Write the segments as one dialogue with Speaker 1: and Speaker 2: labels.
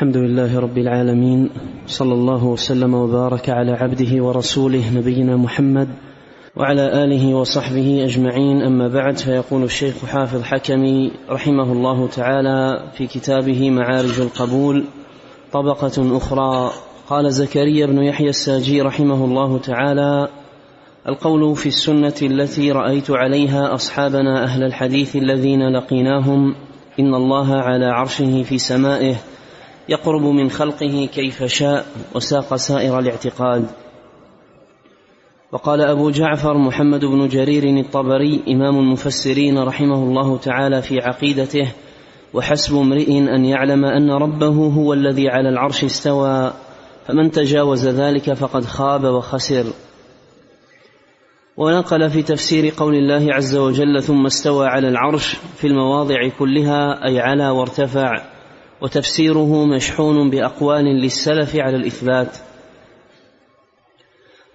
Speaker 1: الحمد لله رب العالمين صلى الله وسلم وبارك على عبده ورسوله نبينا محمد وعلى اله وصحبه اجمعين اما بعد فيقول الشيخ حافظ حكمي رحمه الله تعالى في كتابه معارج القبول طبقه اخرى قال زكريا بن يحيى الساجي رحمه الله تعالى القول في السنه التي رايت عليها اصحابنا اهل الحديث الذين لقيناهم ان الله على عرشه في سمائه يقرب من خلقه كيف شاء وساق سائر الاعتقاد وقال أبو جعفر محمد بن جرير الطبري إمام المفسرين رحمه الله تعالى في عقيدته وحسب امرئ أن يعلم أن ربه هو الذي على العرش استوى فمن تجاوز ذلك فقد خاب وخسر ونقل في تفسير قول الله عز وجل ثم استوى على العرش في المواضع كلها أي على وارتفع وتفسيره مشحون باقوال للسلف على الاثبات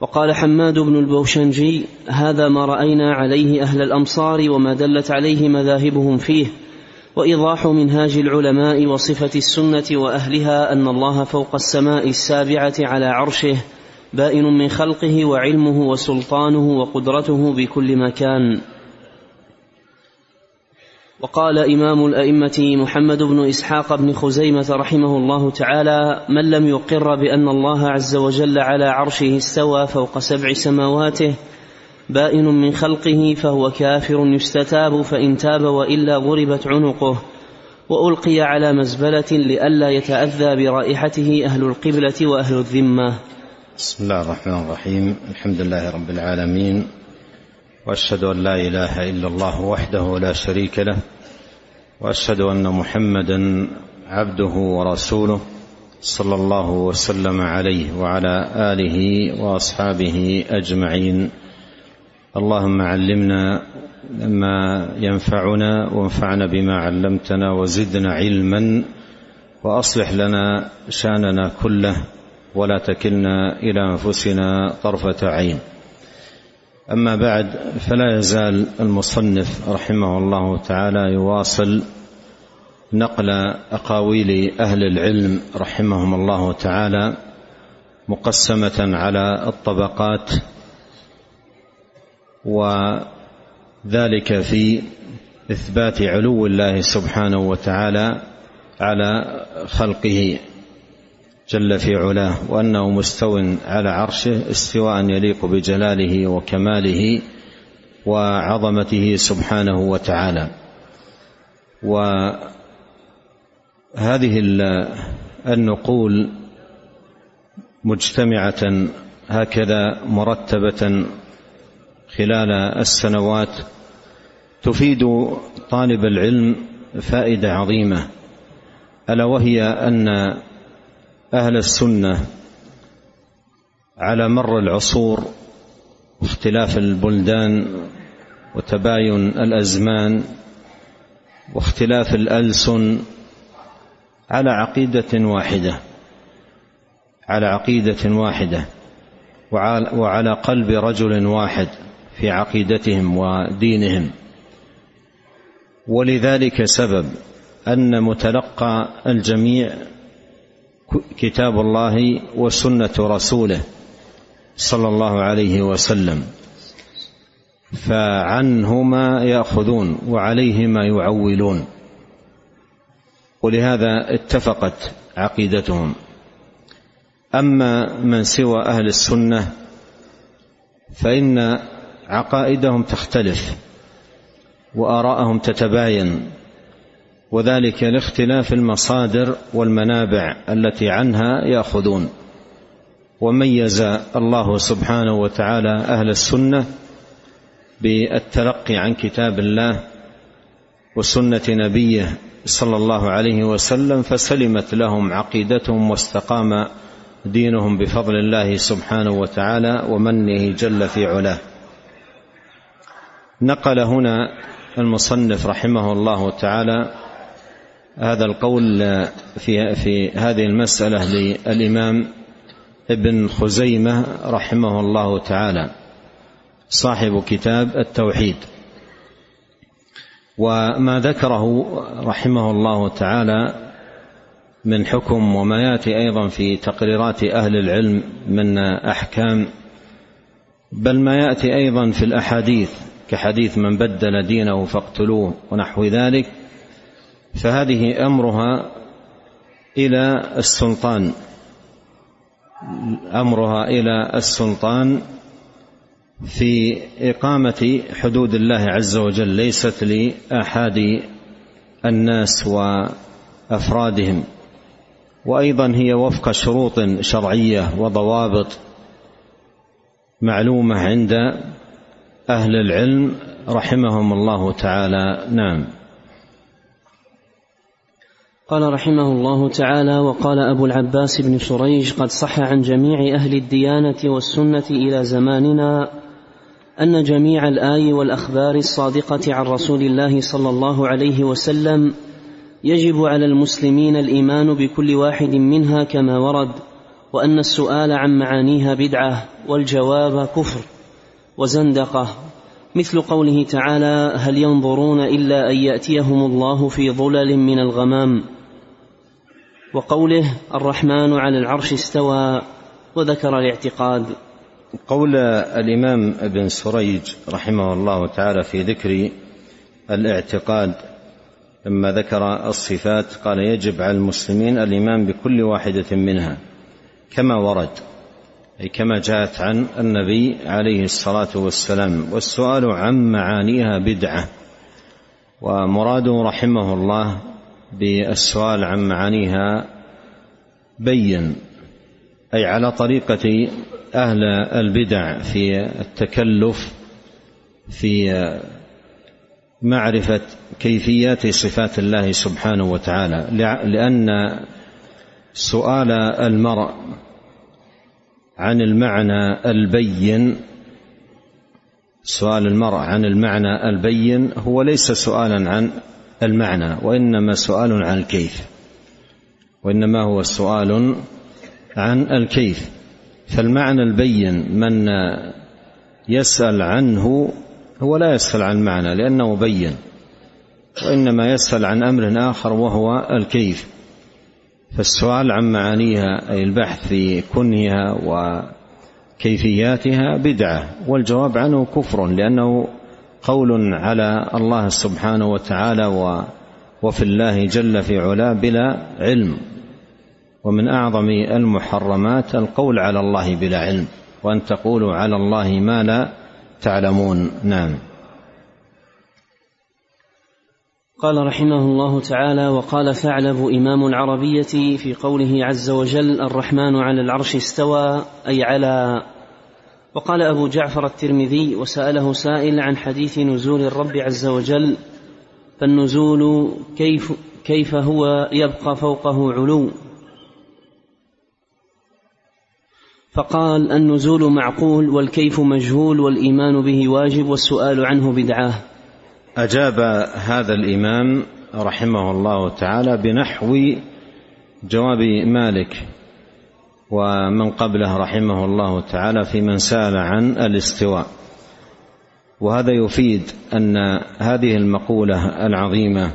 Speaker 1: وقال حماد بن البوشنجي هذا ما راينا عليه اهل الامصار وما دلت عليه مذاهبهم فيه وايضاح منهاج العلماء وصفه السنه واهلها ان الله فوق السماء السابعه على عرشه بائن من خلقه وعلمه وسلطانه وقدرته بكل مكان وقال إمام الأئمة محمد بن إسحاق بن خزيمة رحمه الله تعالى من لم يقر بأن الله عز وجل على عرشه استوى فوق سبع سماواته بائن من خلقه فهو كافر يستتاب فإن تاب وإلا ضربت عنقه وألقي على مزبلة لئلا يتأذى برائحته أهل القبلة وأهل الذمة
Speaker 2: بسم الله الرحمن الرحيم الحمد لله رب العالمين واشهد ان لا اله الا الله وحده لا شريك له واشهد ان محمدا عبده ورسوله صلى الله وسلم عليه وعلى اله واصحابه اجمعين اللهم علمنا ما ينفعنا وانفعنا بما علمتنا وزدنا علما واصلح لنا شاننا كله ولا تكلنا الى انفسنا طرفه عين اما بعد فلا يزال المصنف رحمه الله تعالى يواصل نقل اقاويل اهل العلم رحمهم الله تعالى مقسمه على الطبقات وذلك في اثبات علو الله سبحانه وتعالى على خلقه جل في علاه وانه مستو على عرشه استواء يليق بجلاله وكماله وعظمته سبحانه وتعالى و هذه النقول مجتمعه هكذا مرتبه خلال السنوات تفيد طالب العلم فائده عظيمه الا وهي ان اهل السنه على مر العصور واختلاف البلدان وتباين الازمان واختلاف الالسن على عقيدة واحدة على عقيدة واحدة وعلى قلب رجل واحد في عقيدتهم ودينهم ولذلك سبب أن متلقى الجميع كتاب الله وسنة رسوله صلى الله عليه وسلم فعنهما ياخذون وعليهما يعولون ولهذا اتفقت عقيدتهم اما من سوى اهل السنه فان عقائدهم تختلف واراءهم تتباين وذلك لاختلاف المصادر والمنابع التي عنها ياخذون وميز الله سبحانه وتعالى اهل السنه بالتلقي عن كتاب الله وسنه نبيه صلى الله عليه وسلم فسلمت لهم عقيدتهم واستقام دينهم بفضل الله سبحانه وتعالى ومنه جل في علاه نقل هنا المصنف رحمه الله تعالى هذا القول في في هذه المسألة للإمام ابن خزيمة رحمه الله تعالى صاحب كتاب التوحيد وما ذكره رحمه الله تعالى من حكم وما ياتي ايضا في تقريرات اهل العلم من احكام بل ما ياتي ايضا في الاحاديث كحديث من بدل دينه فاقتلوه ونحو ذلك فهذه امرها الى السلطان امرها الى السلطان في إقامة حدود الله عز وجل ليست لآحاد الناس وأفرادهم وأيضا هي وفق شروط شرعية وضوابط معلومة عند أهل العلم رحمهم الله تعالى نعم
Speaker 1: قال رحمه الله تعالى وقال أبو العباس بن سريج قد صح عن جميع أهل الديانة والسنة إلى زماننا ان جميع الاي والاخبار الصادقه عن رسول الله صلى الله عليه وسلم يجب على المسلمين الايمان بكل واحد منها كما ورد وان السؤال عن معانيها بدعه والجواب كفر وزندقه مثل قوله تعالى هل ينظرون الا ان ياتيهم الله في ظلل من الغمام وقوله الرحمن على العرش استوى وذكر الاعتقاد
Speaker 2: قول الامام ابن سريج رحمه الله تعالى في ذكر الاعتقاد لما ذكر الصفات قال يجب على المسلمين الايمان بكل واحده منها كما ورد اي كما جاءت عن النبي عليه الصلاه والسلام والسؤال عن معانيها بدعه ومراده رحمه الله بالسؤال عن معانيها بين اي على طريقه أهل البدع في التكلف في معرفة كيفيات صفات الله سبحانه وتعالى لأن سؤال المرء عن المعنى البين سؤال المرء عن المعنى البين هو ليس سؤالا عن المعنى وإنما سؤال عن الكيف وإنما هو سؤال عن الكيف فالمعنى البين من يسأل عنه هو لا يسأل عن معنى لأنه بين وإنما يسأل عن أمر آخر وهو الكيف فالسؤال عن معانيها أي البحث في كنها وكيفياتها بدعة والجواب عنه كفر لأنه قول على الله سبحانه وتعالى وفي الله جل في علاه بلا علم ومن اعظم المحرمات القول على الله بلا علم وان تقولوا على الله ما لا تعلمون نعم
Speaker 1: قال رحمه الله تعالى وقال ثعلب امام العربيه في قوله عز وجل الرحمن على العرش استوى اي على وقال ابو جعفر الترمذي وساله سائل عن حديث نزول الرب عز وجل فالنزول كيف كيف هو يبقى فوقه علو فقال النزول معقول والكيف مجهول والايمان به واجب والسؤال عنه بدعاه
Speaker 2: اجاب هذا الامام رحمه الله تعالى بنحو جواب مالك ومن قبله رحمه الله تعالى في من سال عن الاستواء وهذا يفيد ان هذه المقوله العظيمه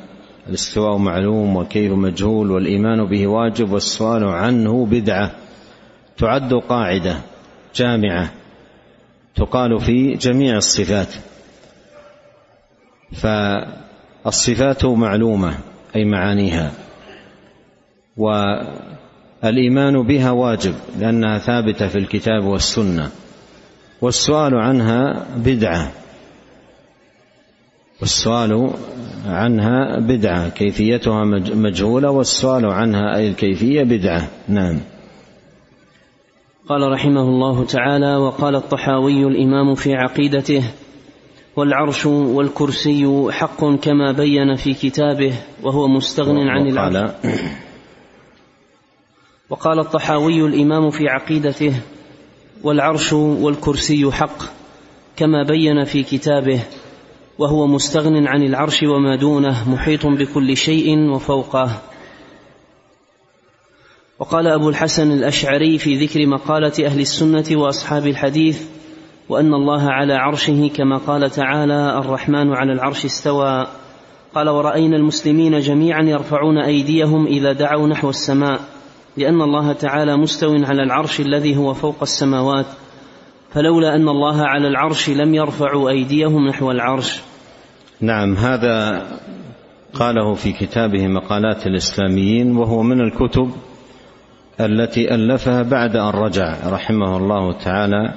Speaker 2: الاستواء معلوم والكيف مجهول والايمان به واجب والسؤال عنه بدعه تعد قاعده جامعه تقال في جميع الصفات فالصفات معلومه اي معانيها والايمان بها واجب لانها ثابته في الكتاب والسنه والسؤال عنها بدعه والسؤال عنها بدعه كيفيتها مجهوله والسؤال عنها اي الكيفيه بدعه نعم
Speaker 1: قال رحمه الله تعالى وقال الطحاوي الامام في عقيدته والعرش والكرسي حق كما بين في كتابه وهو مستغن عن العرش وقال الطحاوي الامام في عقيدته والعرش والكرسي حق كما بين في كتابه وهو مستغن عن العرش وما دونه محيط بكل شيء وفوقه وقال أبو الحسن الأشعري في ذكر مقالة أهل السنة وأصحاب الحديث وأن الله على عرشه كما قال تعالى الرحمن على العرش استوى قال ورأينا المسلمين جميعا يرفعون أيديهم إذا دعوا نحو السماء لأن الله تعالى مستو على العرش الذي هو فوق السماوات فلولا أن الله على العرش لم يرفعوا أيديهم نحو العرش
Speaker 2: نعم هذا قاله في كتابه مقالات الإسلاميين وهو من الكتب التي ألفها بعد أن رجع رحمه الله تعالى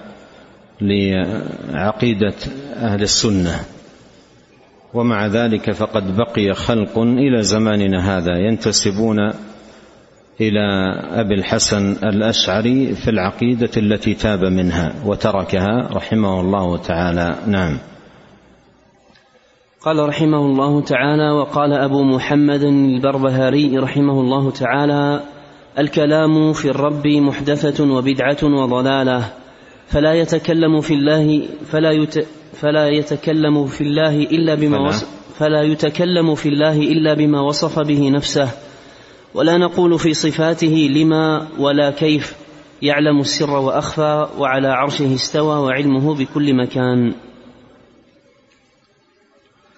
Speaker 2: لعقيدة أهل السنة ومع ذلك فقد بقي خلق إلى زماننا هذا ينتسبون إلى أبي الحسن الأشعري في العقيدة التي تاب منها وتركها رحمه الله تعالى نعم
Speaker 1: قال رحمه الله تعالى وقال أبو محمد البربهاري رحمه الله تعالى الكلام في الرب محدثة وبدعة وضلالة فلا يتكلم في الله فلا يت فلا يتكلم في الله إلا بما فلا, وصف فلا يتكلم في الله إلا بما وصف به نفسه ولا نقول في صفاته لما ولا كيف يعلم السر وأخفى وعلى عرشه استوى وعلمه بكل مكان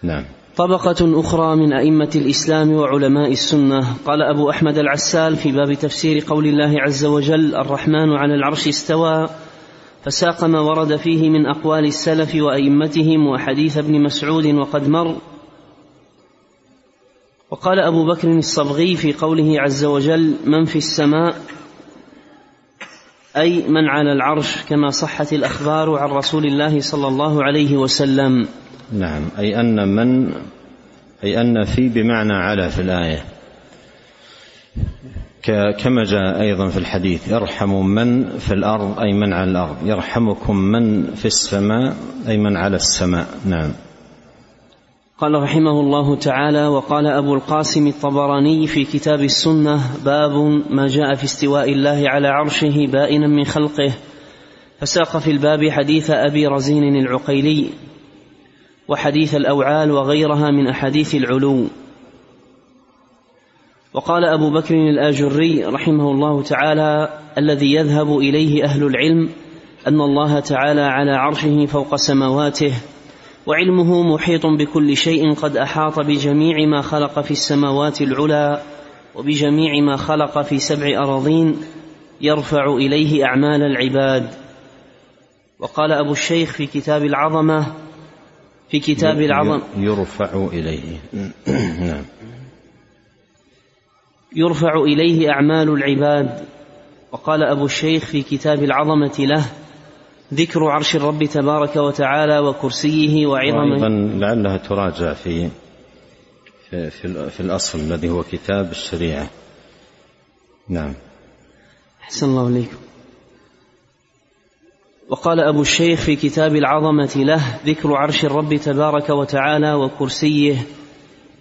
Speaker 1: نعم طبقة أخرى من أئمة الإسلام وعلماء السنة قال أبو أحمد العسال في باب تفسير قول الله عز وجل الرحمن على العرش استوى فساق ما ورد فيه من أقوال السلف وأئمتهم وحديث ابن مسعود وقد مر وقال أبو بكر الصبغي في قوله عز وجل من في السماء أي من على العرش كما صحت الأخبار عن رسول الله صلى الله عليه وسلم
Speaker 2: نعم أي أن من أي أن في بمعنى على في الآية كما جاء أيضا في الحديث يرحم من في الأرض أي من على الأرض يرحمكم من في السماء أي من على السماء نعم
Speaker 1: قال رحمه الله تعالى وقال أبو القاسم الطبراني في كتاب السنة باب ما جاء في استواء الله على عرشه بائنا من خلقه فساق في الباب حديث أبي رزين العقيلي وحديث الأوعال وغيرها من أحاديث العلو وقال أبو بكر الآجري رحمه الله تعالى الذي يذهب إليه أهل العلم أن الله تعالى على عرشه فوق سماواته وعلمه محيط بكل شيء قد أحاط بجميع ما خلق في السماوات العلى وبجميع ما خلق في سبع أراضين يرفع إليه أعمال العباد وقال أبو الشيخ في كتاب العظمة
Speaker 2: في كتاب العظم يرفع إليه نعم
Speaker 1: يرفع إليه أعمال العباد وقال أبو الشيخ في كتاب العظمة له ذكر عرش الرب تبارك وتعالى وكرسيه وعظمه
Speaker 2: أيضا لعلها تراجع في في, في الأصل الذي هو كتاب الشريعة نعم
Speaker 1: أحسن الله إليكم وقال أبو الشيخ في كتاب العظمة له ذكر عرش الرب تبارك وتعالى وكرسيه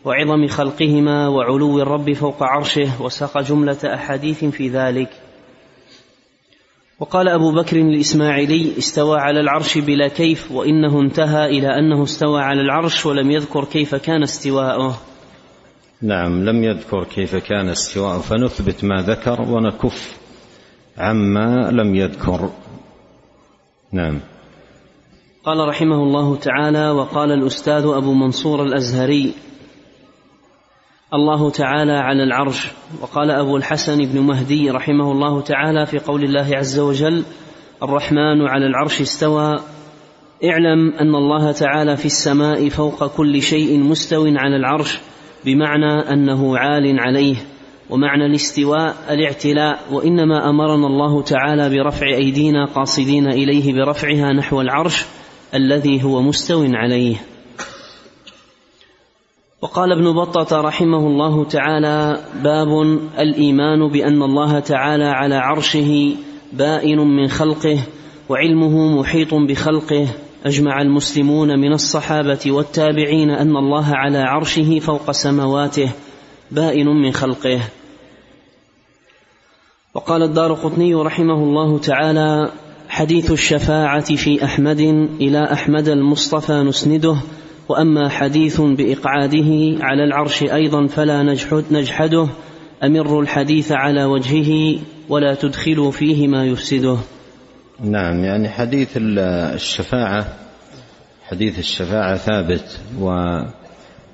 Speaker 1: وعظم خلقهما وعلو الرب فوق عرشه وساق جملة أحاديث في ذلك وقال أبو بكر الإسماعيلي استوى على العرش بلا كيف وإنه انتهى إلى أنه استوى على العرش ولم يذكر كيف كان استواؤه
Speaker 2: نعم لم يذكر كيف كان استواءه فنثبت ما ذكر ونكف عما لم يذكر نعم
Speaker 1: قال رحمه الله تعالى وقال الاستاذ ابو منصور الازهري الله تعالى على العرش وقال ابو الحسن بن مهدي رحمه الله تعالى في قول الله عز وجل الرحمن على العرش استوى اعلم ان الله تعالى في السماء فوق كل شيء مستو على العرش بمعنى انه عال عليه ومعنى الاستواء الاعتلاء وانما امرنا الله تعالى برفع ايدينا قاصدين اليه برفعها نحو العرش الذي هو مستو عليه وقال ابن بطه رحمه الله تعالى باب الايمان بان الله تعالى على عرشه بائن من خلقه وعلمه محيط بخلقه اجمع المسلمون من الصحابه والتابعين ان الله على عرشه فوق سمواته بائن من خلقه وقال الدار قطني رحمه الله تعالى حديث الشفاعة في أحمد إلى أحمد المصطفى نسنده وأما حديث بإقعاده على العرش أيضا فلا نجحد نجحده أمر الحديث على وجهه ولا تدخلوا فيه ما يفسده
Speaker 2: نعم يعني حديث الشفاعة حديث الشفاعة ثابت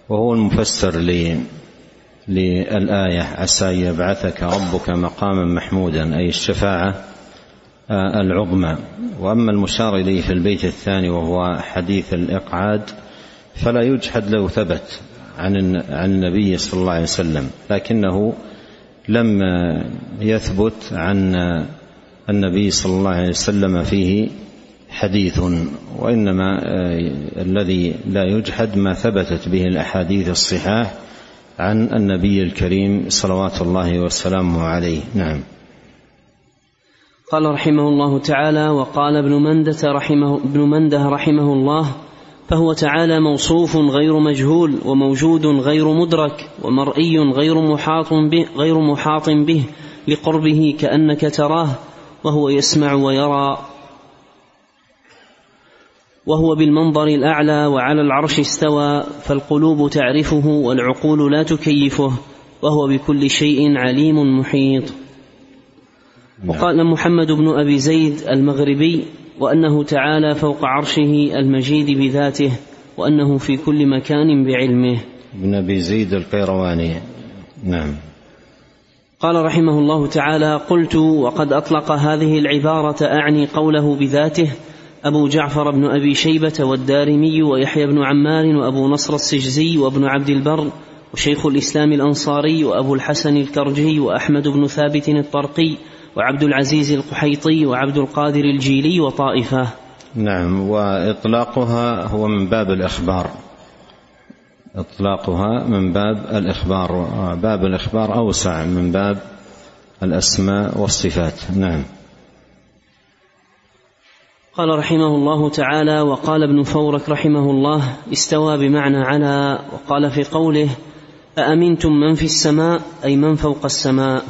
Speaker 2: وهو المفسر للآية عسى يبعثك ربك مقاما محمودا أي الشفاعة آه، العظمى وأما المشار إليه في البيت الثاني وهو حديث الإقعاد فلا يجحد لو ثبت عن عن النبي صلى الله عليه وسلم لكنه لم يثبت عن النبي صلى الله عليه وسلم فيه حديث وإنما آه، الذي لا يجحد ما ثبتت به الأحاديث الصحاح عن النبي الكريم صلوات الله وسلامه عليه نعم
Speaker 1: قال رحمه الله تعالى وقال ابن مندة رحمه, ابن منده رحمه الله فهو تعالى موصوف غير مجهول وموجود غير مدرك ومرئي غير محاط به, غير محاط به لقربه كأنك تراه وهو يسمع ويرى وهو بالمنظر الاعلى وعلى العرش استوى فالقلوب تعرفه والعقول لا تكيفه وهو بكل شيء عليم محيط نعم. وقال محمد بن ابي زيد المغربي وانه تعالى فوق عرشه المجيد بذاته وانه في كل مكان بعلمه
Speaker 2: بن ابي زيد القيرواني نعم
Speaker 1: قال رحمه الله تعالى قلت وقد اطلق هذه العباره اعني قوله بذاته أبو جعفر بن أبي شيبة والدارمي ويحيى بن عمار وأبو نصر السجزي وابن عبد البر وشيخ الإسلام الأنصاري وأبو الحسن الكرجي وأحمد بن ثابت الطرقي وعبد العزيز القحيطي وعبد القادر الجيلي وطائفة
Speaker 2: نعم وإطلاقها هو من باب الإخبار إطلاقها من باب الإخبار باب الإخبار أوسع من باب الأسماء والصفات نعم
Speaker 1: قال رحمه الله تعالى وقال ابن فورك رحمه الله استوى بمعنى على وقال في قوله أأمنتم من في السماء أي من فوق السماء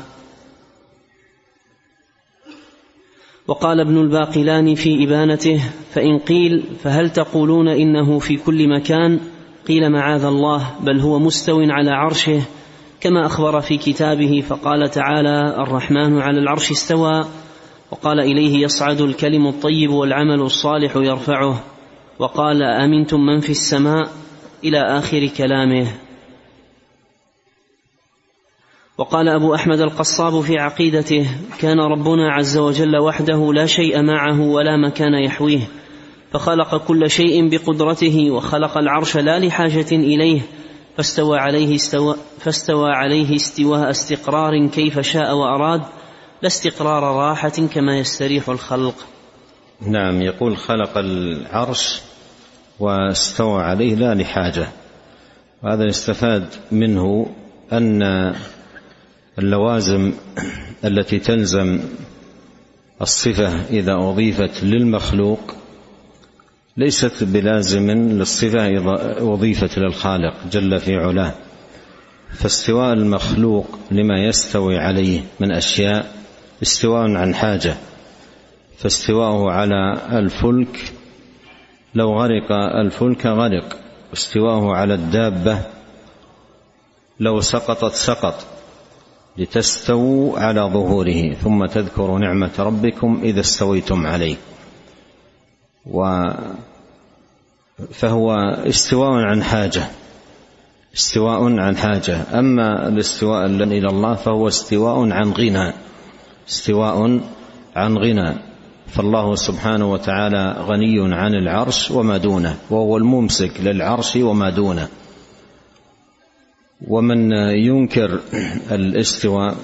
Speaker 1: وقال ابن الباقلاني في إبانته فإن قيل فهل تقولون إنه في كل مكان قيل معاذ الله بل هو مستو على عرشه كما أخبر في كتابه فقال تعالى الرحمن على العرش استوى وقال إليه يصعد الكلم الطيب والعمل الصالح يرفعه وقال أمنتم من في السماء إلى آخر كلامه وقال أبو أحمد القصاب في عقيدته كان ربنا عز وجل وحده لا شيء معه ولا مكان يحويه فخلق كل شيء بقدرته وخلق العرش لا لحاجة إليه فاستوى عليه استوى, فاستوى عليه استواء استقرار كيف شاء وأراد لا استقرار راحة كما يستريح الخلق
Speaker 2: نعم يقول خلق العرش واستوى عليه لا لحاجة وهذا يستفاد منه أن اللوازم التي تلزم الصفة إذا أضيفت للمخلوق ليست بلازم للصفة إذا أضيفت للخالق جل في علاه فاستواء المخلوق لما يستوي عليه من أشياء استواء عن حاجة فاستواءه على الفلك لو غرق الفلك غرق واستواءه على الدابة لو سقطت سقط لتستووا على ظهوره ثم تذكروا نعمة ربكم إذا استويتم عليه و فهو استواء عن حاجة استواء عن حاجة أما الاستواء إلى الله فهو استواء عن غنى استواء عن غنى فالله سبحانه وتعالى غني عن العرش وما دونه وهو الممسك للعرش وما دونه ومن ينكر الاستواء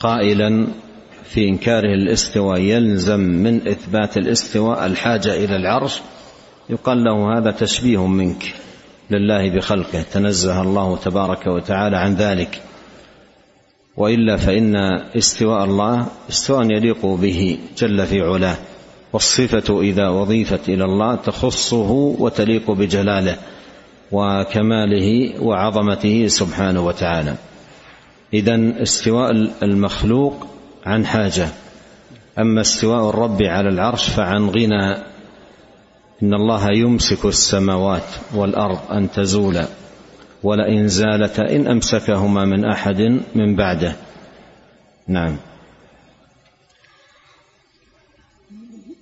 Speaker 2: قائلا في انكاره الاستواء يلزم من اثبات الاستواء الحاجه الى العرش يقال له هذا تشبيه منك لله بخلقه تنزه الله تبارك وتعالى عن ذلك والا فان استواء الله استواء يليق به جل في علاه والصفه اذا اضيفت الى الله تخصه وتليق بجلاله وكماله وعظمته سبحانه وتعالى اذا استواء المخلوق عن حاجه اما استواء الرب على العرش فعن غنى ان الله يمسك السماوات والارض ان تزولا ولئن زالتا إن أمسكهما من أحد من بعده نعم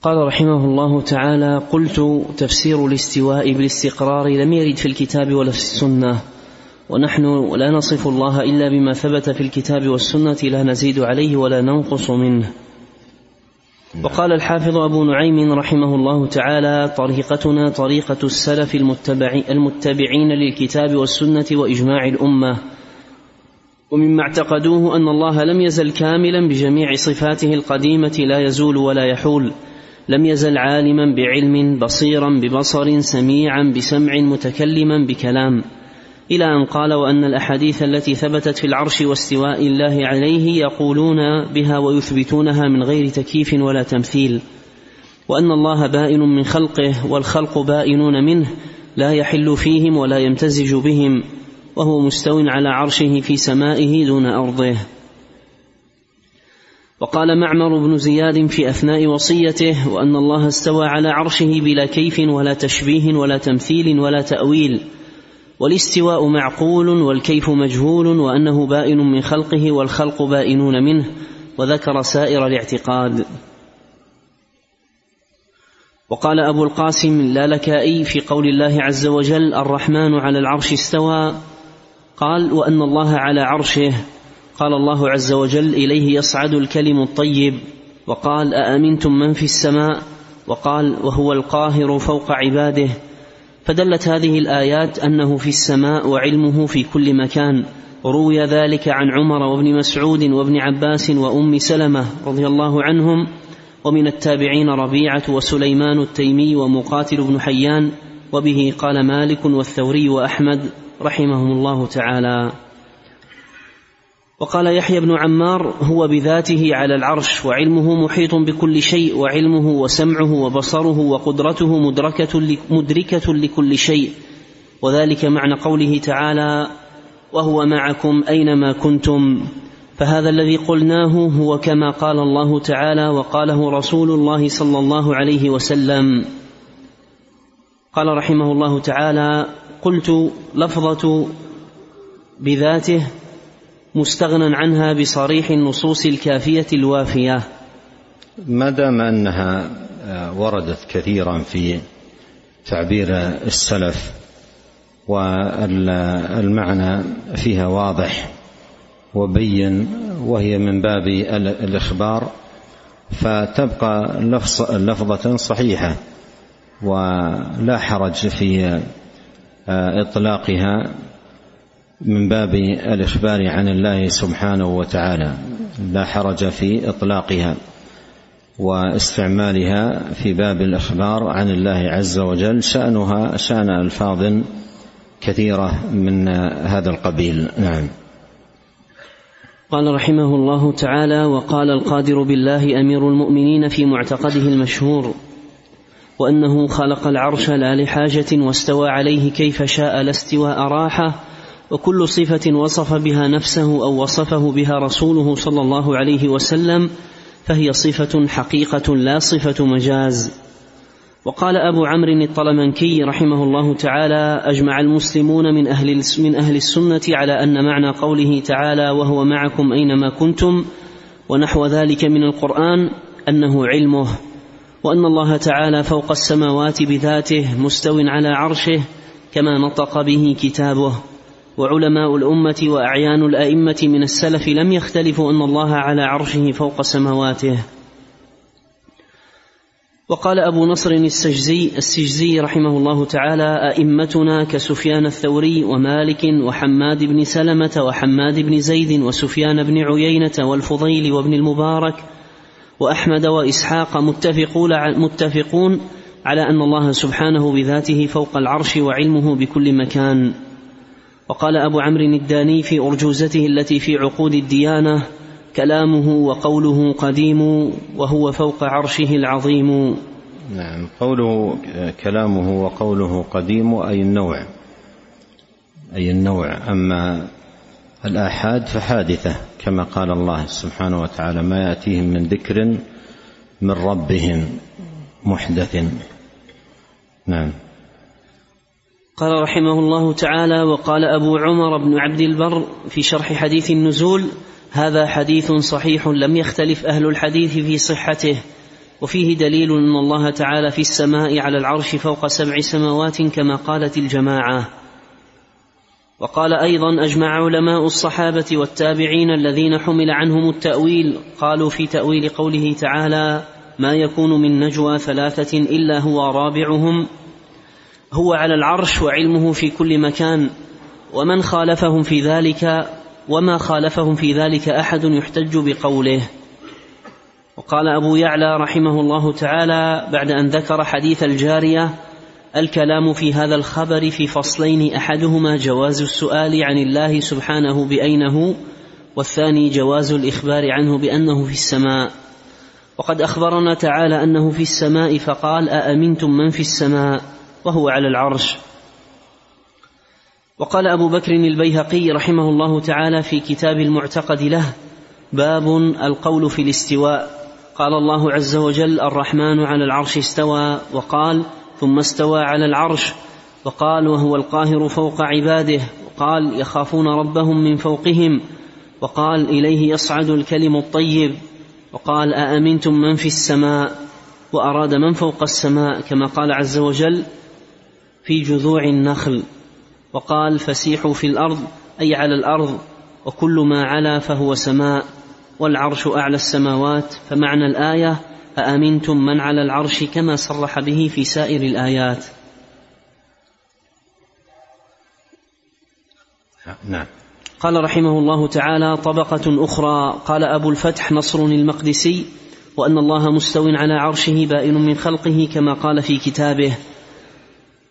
Speaker 1: قال رحمه الله تعالى قلت تفسير الاستواء بالاستقرار لم يرد في الكتاب ولا في السنه ونحن لا نصف الله الا بما ثبت في الكتاب والسنه لا نزيد عليه ولا ننقص منه نعم. وقال الحافظ أبو نعيم رحمه الله تعالى طريقتنا طريقة السلف المتبعين للكتاب والسنة وإجماع الأمة ومما اعتقدوه أن الله لم يزل كاملا بجميع صفاته القديمة لا يزول ولا يحول لم يزل عالما بعلم بصيرا ببصر سميعا بسمع متكلما بكلام إلى أن قال وأن الأحاديث التي ثبتت في العرش واستواء الله عليه يقولون بها ويثبتونها من غير تكييف ولا تمثيل وأن الله بائن من خلقه والخلق بائنون منه لا يحل فيهم ولا يمتزج بهم وهو مستو على عرشه في سمائه دون أرضه وقال معمر بن زياد في أثناء وصيته وأن الله استوى على عرشه بلا كيف ولا تشبيه ولا تمثيل ولا تأويل والاستواء معقول والكيف مجهول وانه بائن من خلقه والخلق بائنون منه وذكر سائر الاعتقاد وقال ابو القاسم لكائي في قول الله عز وجل الرحمن على العرش استوى قال وان الله على عرشه قال الله عز وجل اليه يصعد الكلم الطيب وقال أأمنتم من في السماء وقال وهو القاهر فوق عباده فدلت هذه الآيات أنه في السماء وعلمه في كل مكان روي ذلك عن عمر وابن مسعود وابن عباس وأم سلمة رضي الله عنهم ومن التابعين ربيعة وسليمان التيمي ومقاتل بن حيان وبه قال مالك والثوري وأحمد رحمهم الله تعالى وقال يحيى بن عمار هو بذاته على العرش وعلمه محيط بكل شيء وعلمه وسمعه وبصره وقدرته مدركة, مدركة لكل شيء وذلك معنى قوله تعالى وهو معكم أينما كنتم فهذا الذي قلناه هو كما قال الله تعالى وقاله رسول الله صلى الله عليه وسلم قال رحمه الله تعالى قلت لفظة بذاته مستغنى عنها بصريح النصوص الكافيه الوافيه
Speaker 2: ما دام انها آه، وردت كثيرا في تعبير السلف والمعنى فيها واضح وبين وهي من باب الاخبار فتبقى لفظه صحيحه ولا حرج في آه، اطلاقها من باب الإخبار عن الله سبحانه وتعالى لا حرج في إطلاقها واستعمالها في باب الإخبار عن الله عز وجل شأنها شأن ألفاظ كثيرة من هذا القبيل نعم
Speaker 1: قال رحمه الله تعالى وقال القادر بالله أمير المؤمنين في معتقده المشهور وأنه خلق العرش لا لحاجة واستوى عليه كيف شاء لا استواء راحة وكل صفة وصف بها نفسه أو وصفه بها رسوله صلى الله عليه وسلم فهي صفة حقيقة لا صفة مجاز وقال أبو عمرو الطلمنكي رحمه الله تعالى أجمع المسلمون من أهل, من أهل السنة على أن معنى قوله تعالى وهو معكم أينما كنتم ونحو ذلك من القرآن أنه علمه وأن الله تعالى فوق السماوات بذاته مستو على عرشه كما نطق به كتابه وعلماء الأمة وأعيان الأئمة من السلف لم يختلفوا أن الله على عرشه فوق سماواته وقال أبو نصر السجزي السجزي رحمه الله تعالى أئمتنا كسفيان الثوري ومالك وحماد بن سلمة وحماد بن زيد وسفيان بن عيينة والفضيل وابن المبارك وأحمد وإسحاق متفقون على أن الله سبحانه بذاته فوق العرش وعلمه بكل مكان وقال أبو عمرو الداني في أرجوزته التي في عقود الديانة كلامه وقوله قديم وهو فوق عرشه العظيم
Speaker 2: نعم قوله كلامه وقوله قديم أي النوع أي النوع أما الآحاد فحادثة كما قال الله سبحانه وتعالى ما يأتيهم من ذكر من ربهم محدث نعم
Speaker 1: قال رحمه الله تعالى وقال أبو عمر بن عبد البر في شرح حديث النزول هذا حديث صحيح لم يختلف أهل الحديث في صحته وفيه دليل أن الله تعالى في السماء على العرش فوق سبع سماوات كما قالت الجماعة وقال أيضا أجمع علماء الصحابة والتابعين الذين حمل عنهم التأويل قالوا في تأويل قوله تعالى ما يكون من نجوى ثلاثة إلا هو رابعهم هو على العرش وعلمه في كل مكان ومن خالفهم في ذلك وما خالفهم في ذلك احد يحتج بقوله وقال ابو يعلى رحمه الله تعالى بعد ان ذكر حديث الجاريه الكلام في هذا الخبر في فصلين احدهما جواز السؤال عن الله سبحانه باين هو والثاني جواز الاخبار عنه بانه في السماء وقد اخبرنا تعالى انه في السماء فقال اامنتم من في السماء وهو على العرش وقال ابو بكر البيهقي رحمه الله تعالى في كتاب المعتقد له باب القول في الاستواء قال الله عز وجل الرحمن على العرش استوى وقال ثم استوى على العرش وقال وهو القاهر فوق عباده وقال يخافون ربهم من فوقهم وقال اليه يصعد الكلم الطيب وقال أأمنتم من في السماء وأراد من فوق السماء كما قال عز وجل في جذوع النخل وقال فسيحوا في الارض اي على الارض وكل ما علا فهو سماء والعرش اعلى السماوات فمعنى الايه أأمنتم من على العرش كما صرح به في سائر الآيات نعم قال رحمه الله تعالى طبقة أخرى قال أبو الفتح نصر المقدسي وأن الله مستو على عرشه بائن من خلقه كما قال في كتابه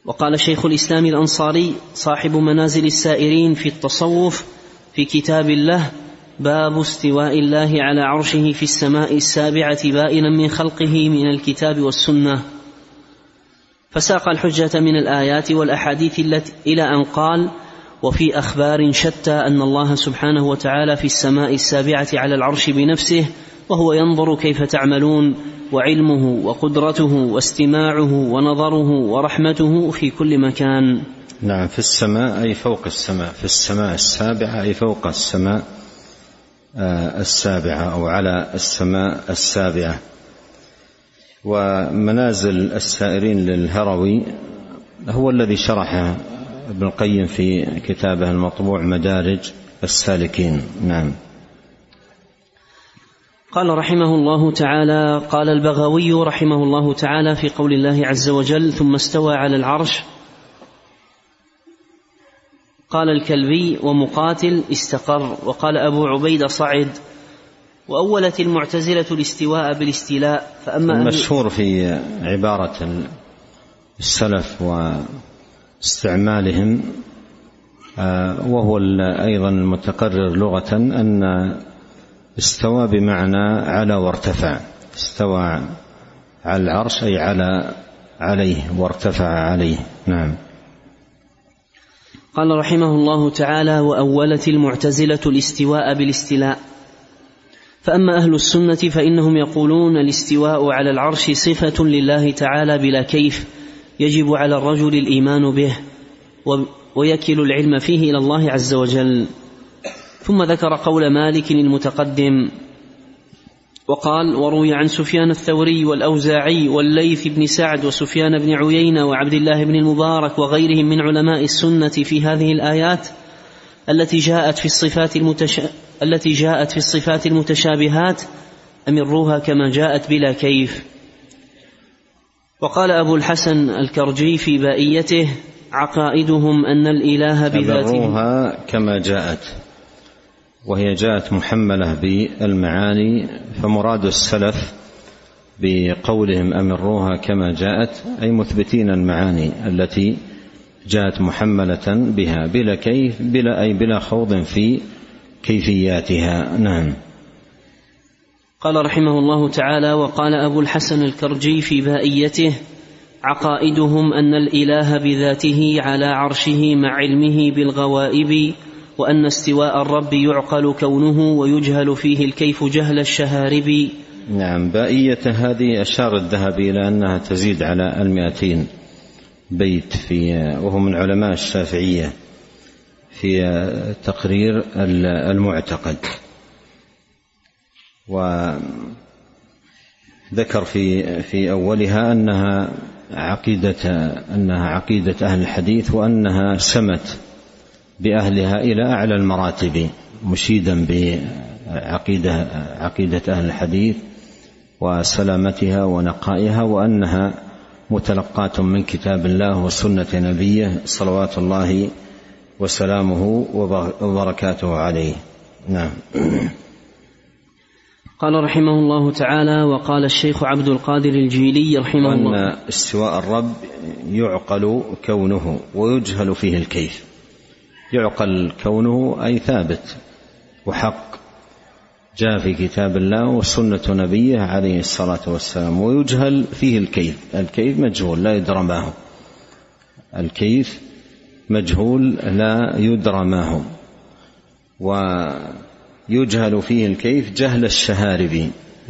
Speaker 1: وقال شيخ الإسلام الأنصاري صاحب منازل السائرين في التصوف في كتاب الله باب استواء الله على عرشه في السماء السابعة بائنا من خلقه من الكتاب والسنة فساق الحجة من الآيات والأحاديث التي إلى أن قال وفي أخبار شتى أن الله سبحانه وتعالى في السماء السابعة على العرش بنفسه وهو ينظر كيف تعملون وعلمه وقدرته واستماعه ونظره ورحمته في كل مكان
Speaker 2: نعم في السماء أي فوق السماء في السماء السابعة أي فوق السماء آه، السابعة أو على السماء السابعة ومنازل السائرين للهروي هو الذي شرح ابن القيم في كتابه المطبوع مدارج السالكين نعم
Speaker 1: قال رحمه الله تعالى قال البغوي رحمه الله تعالى في قول الله عز وجل ثم استوى على العرش قال الكلبي ومقاتل استقر وقال أبو عبيد صعد وأولت المعتزلة الاستواء بالاستيلاء فأما
Speaker 2: المشهور في عبارة السلف واستعمالهم آه، وهو أيضا المتقرر لغة أن استوى بمعنى على وارتفع استوى على العرش أي على عليه وارتفع عليه نعم
Speaker 1: قال رحمه الله تعالى وأولت المعتزلة الاستواء بالاستلاء فأما أهل السنة فإنهم يقولون الاستواء على العرش صفة لله تعالى بلا كيف يجب على الرجل الإيمان به ويكل العلم فيه إلى الله عز وجل ثم ذكر قول مالك المتقدم وقال وروي عن سفيان الثوري والأوزاعي والليث بن سعد وسفيان بن عيينة وعبد الله بن المبارك وغيرهم من علماء السنة في هذه الآيات التي جاءت في الصفات المتش... التي جاءت في الصفات المتشابهات أمروها كما جاءت بلا كيف وقال أبو الحسن الكرجي في بائيته عقائدهم أن الإله بذاته
Speaker 2: أمروها كما جاءت وهي جاءت محمله بالمعاني فمراد السلف بقولهم امروها كما جاءت اي مثبتين المعاني التي جاءت محمله بها بلا كيف بلا اي بلا خوض في كيفياتها نعم
Speaker 1: قال رحمه الله تعالى وقال ابو الحسن الكرجي في بائيته عقائدهم ان الاله بذاته على عرشه مع علمه بالغوائب وأن استواء الرب يعقل كونه ويجهل فيه الكيف جهل الشهارب
Speaker 2: نعم بائية هذه أشار الذهبي إلى أنها تزيد على المئتين بيت في وهو من علماء الشافعية في تقرير المعتقد وذكر في في أولها أنها عقيدة أنها عقيدة أهل الحديث وأنها سمت باهلها الى اعلى المراتب مشيدا بعقيده عقيده اهل الحديث وسلامتها ونقائها وانها متلقاة من كتاب الله وسنة نبيه صلوات الله وسلامه وبركاته عليه. نعم.
Speaker 1: قال رحمه الله تعالى وقال الشيخ عبد القادر الجيلي رحمه الله
Speaker 2: أن استواء الرب يعقل كونه ويجهل فيه الكيف يعقل كونه أي ثابت وحق جاء في كتاب الله وسنة نبيه عليه الصلاة والسلام ويجهل فيه الكيف الكيف مجهول لا يدرى ما هو الكيف مجهول لا يدرى ما هو ويجهل فيه الكيف جهل الشهاربي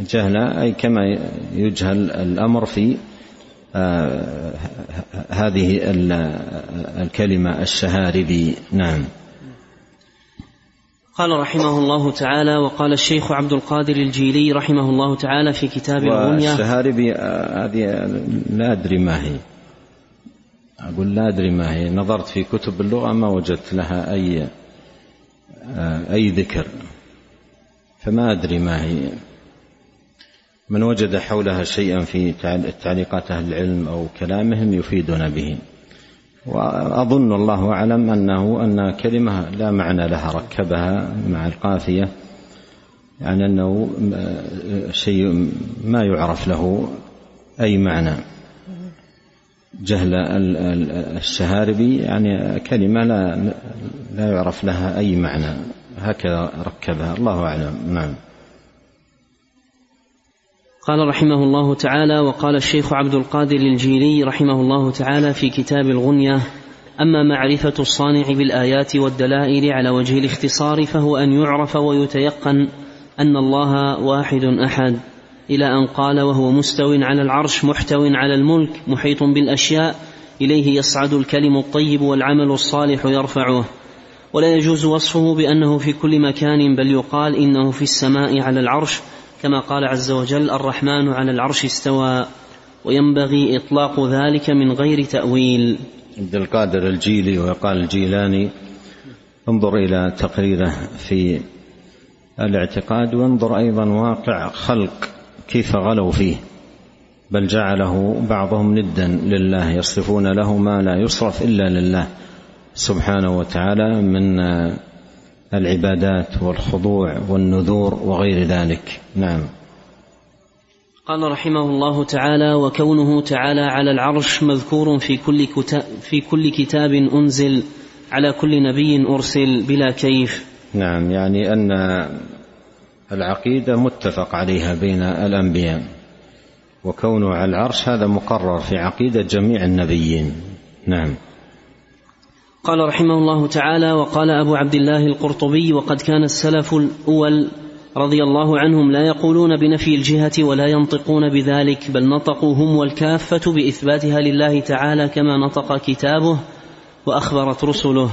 Speaker 2: جهل أي كما يجهل الأمر في آه، هذه الكلمة الشهاربي نعم
Speaker 1: قال رحمه الله تعالى وقال الشيخ عبد القادر الجيلي رحمه الله تعالى في كتاب الرمية
Speaker 2: الشهاربي آه، هذه لا أدري ما هي أقول لا أدري ما هي نظرت في كتب اللغة ما وجدت لها أي آه، أي ذكر فما أدري ما هي من وجد حولها شيئا في تعليقات أهل العلم أو كلامهم يفيدنا به وأظن الله أعلم أنه أن كلمة لا معنى لها ركبها مع القافية يعني أنه آه، شيء ما يعرف له أي معنى جهل الشهاربي يعني كلمة لا لا يعرف لها أي معنى هكذا ركبها الله أعلم نعم
Speaker 1: قال رحمه الله تعالى وقال الشيخ عبد القادر الجيلي رحمه الله تعالى في كتاب الغنية أما معرفة الصانع بالآيات والدلائل على وجه الاختصار فهو أن يعرف ويتيقن أن الله واحد أحد إلى أن قال وهو مستو على العرش محتو على الملك محيط بالأشياء إليه يصعد الكلم الطيب والعمل الصالح يرفعه ولا يجوز وصفه بأنه في كل مكان بل يقال إنه في السماء على العرش كما قال عز وجل الرحمن على العرش استوى وينبغي إطلاق ذلك من غير تأويل
Speaker 2: عبد القادر الجيلي ويقال الجيلاني انظر إلى تقريره في الاعتقاد وانظر أيضا واقع خلق كيف غلوا فيه بل جعله بعضهم ندا لله يصرفون له ما لا يصرف إلا لله سبحانه وتعالى من العبادات والخضوع والنذور وغير ذلك نعم
Speaker 1: قال رحمه الله تعالى وكونه تعالى على العرش مذكور في كل, كتاب في كل كتاب أنزل على كل نبي أرسل بلا كيف
Speaker 2: نعم يعني أن العقيدة متفق عليها بين الأنبياء وكونه على العرش هذا مقرر في عقيدة جميع النبيين نعم
Speaker 1: قال رحمه الله تعالى وقال أبو عبد الله القرطبي وقد كان السلف الأول رضي الله عنهم لا يقولون بنفي الجهة ولا ينطقون بذلك بل نطقوا هم والكافة بإثباتها لله تعالى كما نطق كتابه وأخبرت رسله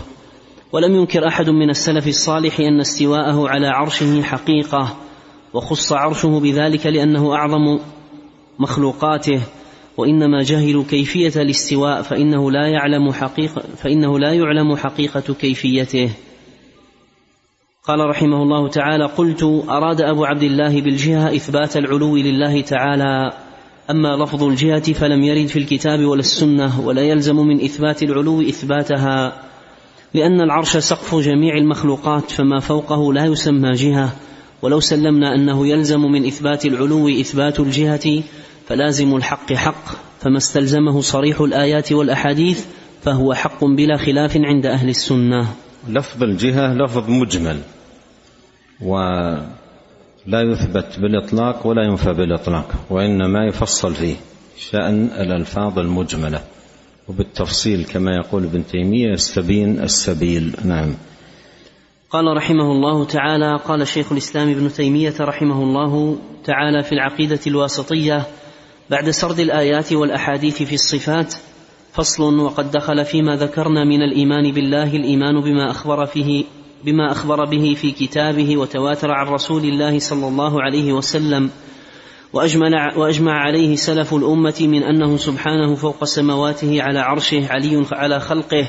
Speaker 1: ولم ينكر أحد من السلف الصالح أن استواءه على عرشه حقيقة وخص عرشه بذلك لأنه أعظم مخلوقاته وإنما جهلوا كيفية الاستواء فإنه لا يعلم حقيقة فإنه لا يعلم حقيقة كيفيته قال رحمه الله تعالى قلت أراد أبو عبد الله بالجهة إثبات العلو لله تعالى أما لفظ الجهة فلم يرد في الكتاب ولا السنة ولا يلزم من إثبات العلو إثباتها لأن العرش سقف جميع المخلوقات فما فوقه لا يسمى جهة ولو سلمنا أنه يلزم من إثبات العلو إثبات الجهة فلازم الحق حق فما استلزمه صريح الآيات والأحاديث فهو حق بلا خلاف عند أهل السنة
Speaker 2: لفظ الجهة لفظ مجمل ولا يثبت بالإطلاق ولا ينفى بالإطلاق وإنما يفصل فيه شأن الألفاظ المجملة وبالتفصيل كما يقول ابن تيمية يستبين السبيل نعم
Speaker 1: قال رحمه الله تعالى قال شيخ الإسلام ابن تيمية رحمه الله تعالى في العقيدة الواسطية بعد سرد الآيات والأحاديث في الصفات فصل وقد دخل فيما ذكرنا من الإيمان بالله الإيمان بما أخبر فيه بما أخبر به في كتابه وتواتر عن رسول الله صلى الله عليه وسلم وأجمل وأجمع عليه سلف الأمة من أنه سبحانه فوق سمواته على عرشه علي على خلقه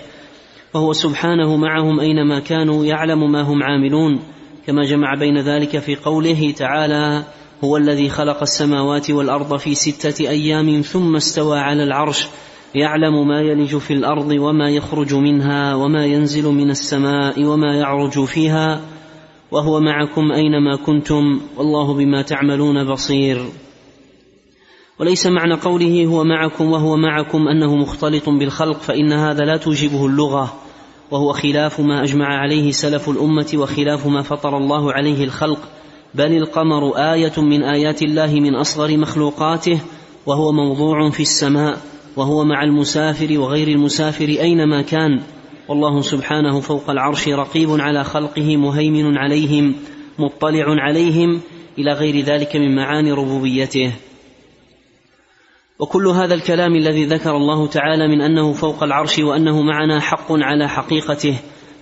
Speaker 1: وهو سبحانه معهم أينما كانوا يعلم ما هم عاملون كما جمع بين ذلك في قوله تعالى هو الذي خلق السماوات والارض في سته ايام ثم استوى على العرش يعلم ما يلج في الارض وما يخرج منها وما ينزل من السماء وما يعرج فيها وهو معكم اينما كنتم والله بما تعملون بصير وليس معنى قوله هو معكم وهو معكم انه مختلط بالخلق فان هذا لا توجبه اللغه وهو خلاف ما اجمع عليه سلف الامه وخلاف ما فطر الله عليه الخلق بل القمر آية من آيات الله من أصغر مخلوقاته وهو موضوع في السماء وهو مع المسافر وغير المسافر أينما كان والله سبحانه فوق العرش رقيب على خلقه مهيمن عليهم مطلع عليهم إلى غير ذلك من معاني ربوبيته وكل هذا الكلام الذي ذكر الله تعالى من أنه فوق العرش وأنه معنا حق على حقيقته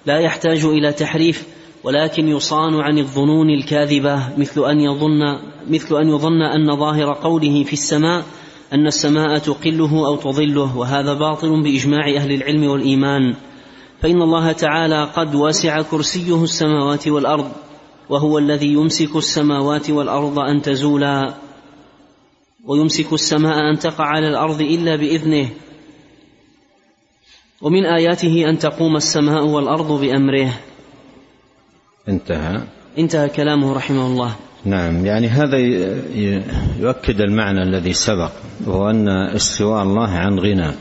Speaker 1: لا يحتاج إلى تحريف ولكن يصان عن الظنون الكاذبة مثل أن يظن مثل أن يظن أن ظاهر قوله في السماء أن السماء تقله أو تظله وهذا باطل بإجماع أهل العلم والإيمان فإن الله تعالى قد وسع كرسيه السماوات والأرض وهو الذي يمسك السماوات والأرض أن تزولا ويمسك السماء أن تقع على الأرض إلا بإذنه ومن آياته أن تقوم السماء والأرض بأمره
Speaker 2: انتهى
Speaker 1: انتهى كلامه رحمه الله
Speaker 2: نعم يعني هذا يؤكد المعنى الذي سبق وهو أن استواء الله عن غنى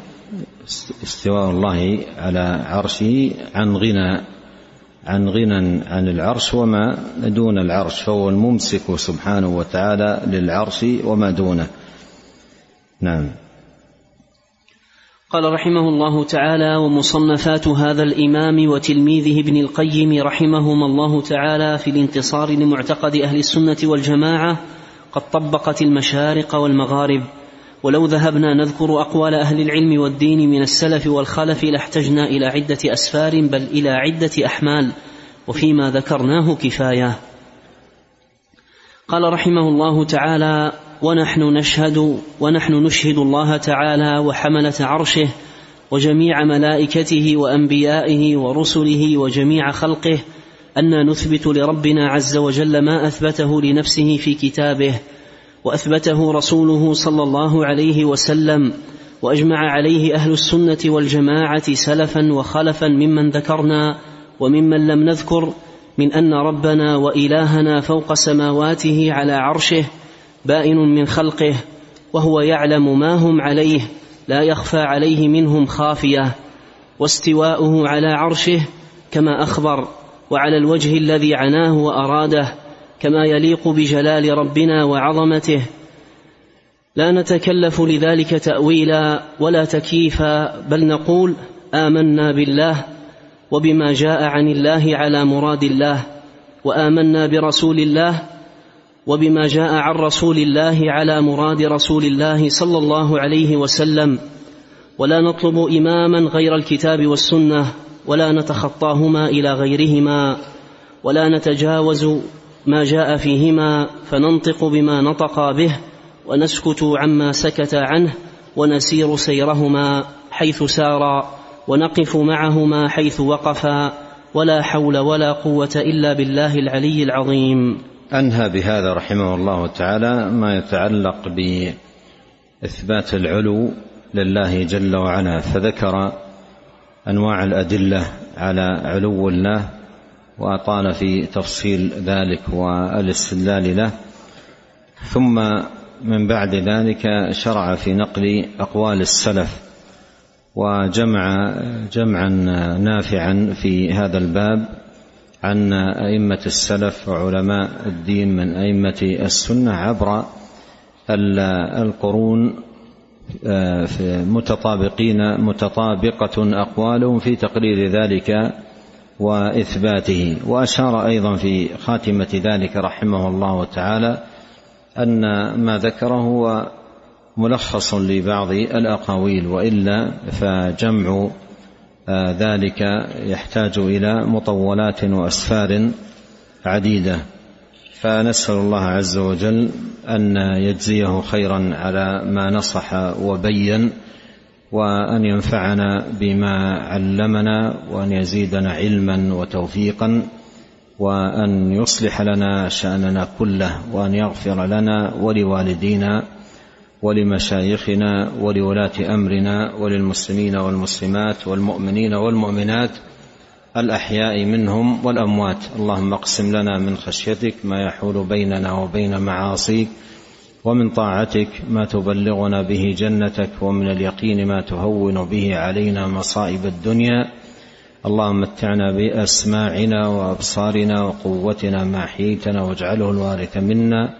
Speaker 2: استواء الله على عرشه عن غنى عن غنى عن العرش وما دون العرش فهو الممسك سبحانه وتعالى للعرش وما دونه نعم
Speaker 1: قال رحمه الله تعالى ومصنفات هذا الامام وتلميذه ابن القيم رحمهما الله تعالى في الانتصار لمعتقد اهل السنه والجماعه قد طبقت المشارق والمغارب ولو ذهبنا نذكر اقوال اهل العلم والدين من السلف والخلف لاحتجنا الى عده اسفار بل الى عده احمال وفيما ذكرناه كفايه قال رحمه الله تعالى ونحن نشهد ونحن نشهد الله تعالى وحملة عرشه وجميع ملائكته وأنبيائه ورسله وجميع خلقه أن نثبت لربنا عز وجل ما أثبته لنفسه في كتابه وأثبته رسوله صلى الله عليه وسلم واجمع عليه اهل السنه والجماعه سلفا وخلفا ممن ذكرنا وممن لم نذكر من ان ربنا والهنا فوق سماواته على عرشه بائن من خلقه وهو يعلم ما هم عليه لا يخفى عليه منهم خافيه واستواؤه على عرشه كما اخبر وعلى الوجه الذي عناه واراده كما يليق بجلال ربنا وعظمته لا نتكلف لذلك تاويلا ولا تكييفا بل نقول امنا بالله وبما جاء عن الله على مراد الله وامنا برسول الله وبما جاء عن رسول الله على مراد رسول الله صلى الله عليه وسلم ولا نطلب اماما غير الكتاب والسنه ولا نتخطاهما الى غيرهما ولا نتجاوز ما جاء فيهما فننطق بما نطق به ونسكت عما سكت عنه ونسير سيرهما حيث سارا ونقف معهما حيث وقفا ولا حول ولا قوه الا بالله العلي العظيم
Speaker 2: انهى بهذا رحمه الله تعالى ما يتعلق باثبات العلو لله جل وعلا فذكر انواع الادله على علو الله واطال في تفصيل ذلك والاستدلال له ثم من بعد ذلك شرع في نقل اقوال السلف وجمع جمعا نافعا في هذا الباب عن أئمة السلف وعلماء الدين من أئمة السنة عبر القرون آه، متطابقين متطابقة أقوالهم في تقرير ذلك وإثباته وأشار أيضا في خاتمة ذلك رحمه الله تعالى أن ما ذكره هو ملخص لبعض الأقاويل وإلا فجمع ذلك يحتاج الى مطولات واسفار عديده فنسال الله عز وجل ان يجزيه خيرا على ما نصح وبين وان ينفعنا بما علمنا وان يزيدنا علما وتوفيقا وان يصلح لنا شاننا كله وان يغفر لنا ولوالدينا ولمشايخنا ولولاة أمرنا وللمسلمين والمسلمات والمؤمنين والمؤمنات الأحياء منهم والأموات اللهم اقسم لنا من خشيتك ما يحول بيننا وبين معاصيك ومن طاعتك ما تبلغنا به جنتك ومن اليقين ما تهون به علينا مصائب الدنيا اللهم متعنا بأسماعنا وأبصارنا وقوتنا ما حييتنا واجعله الوارث منا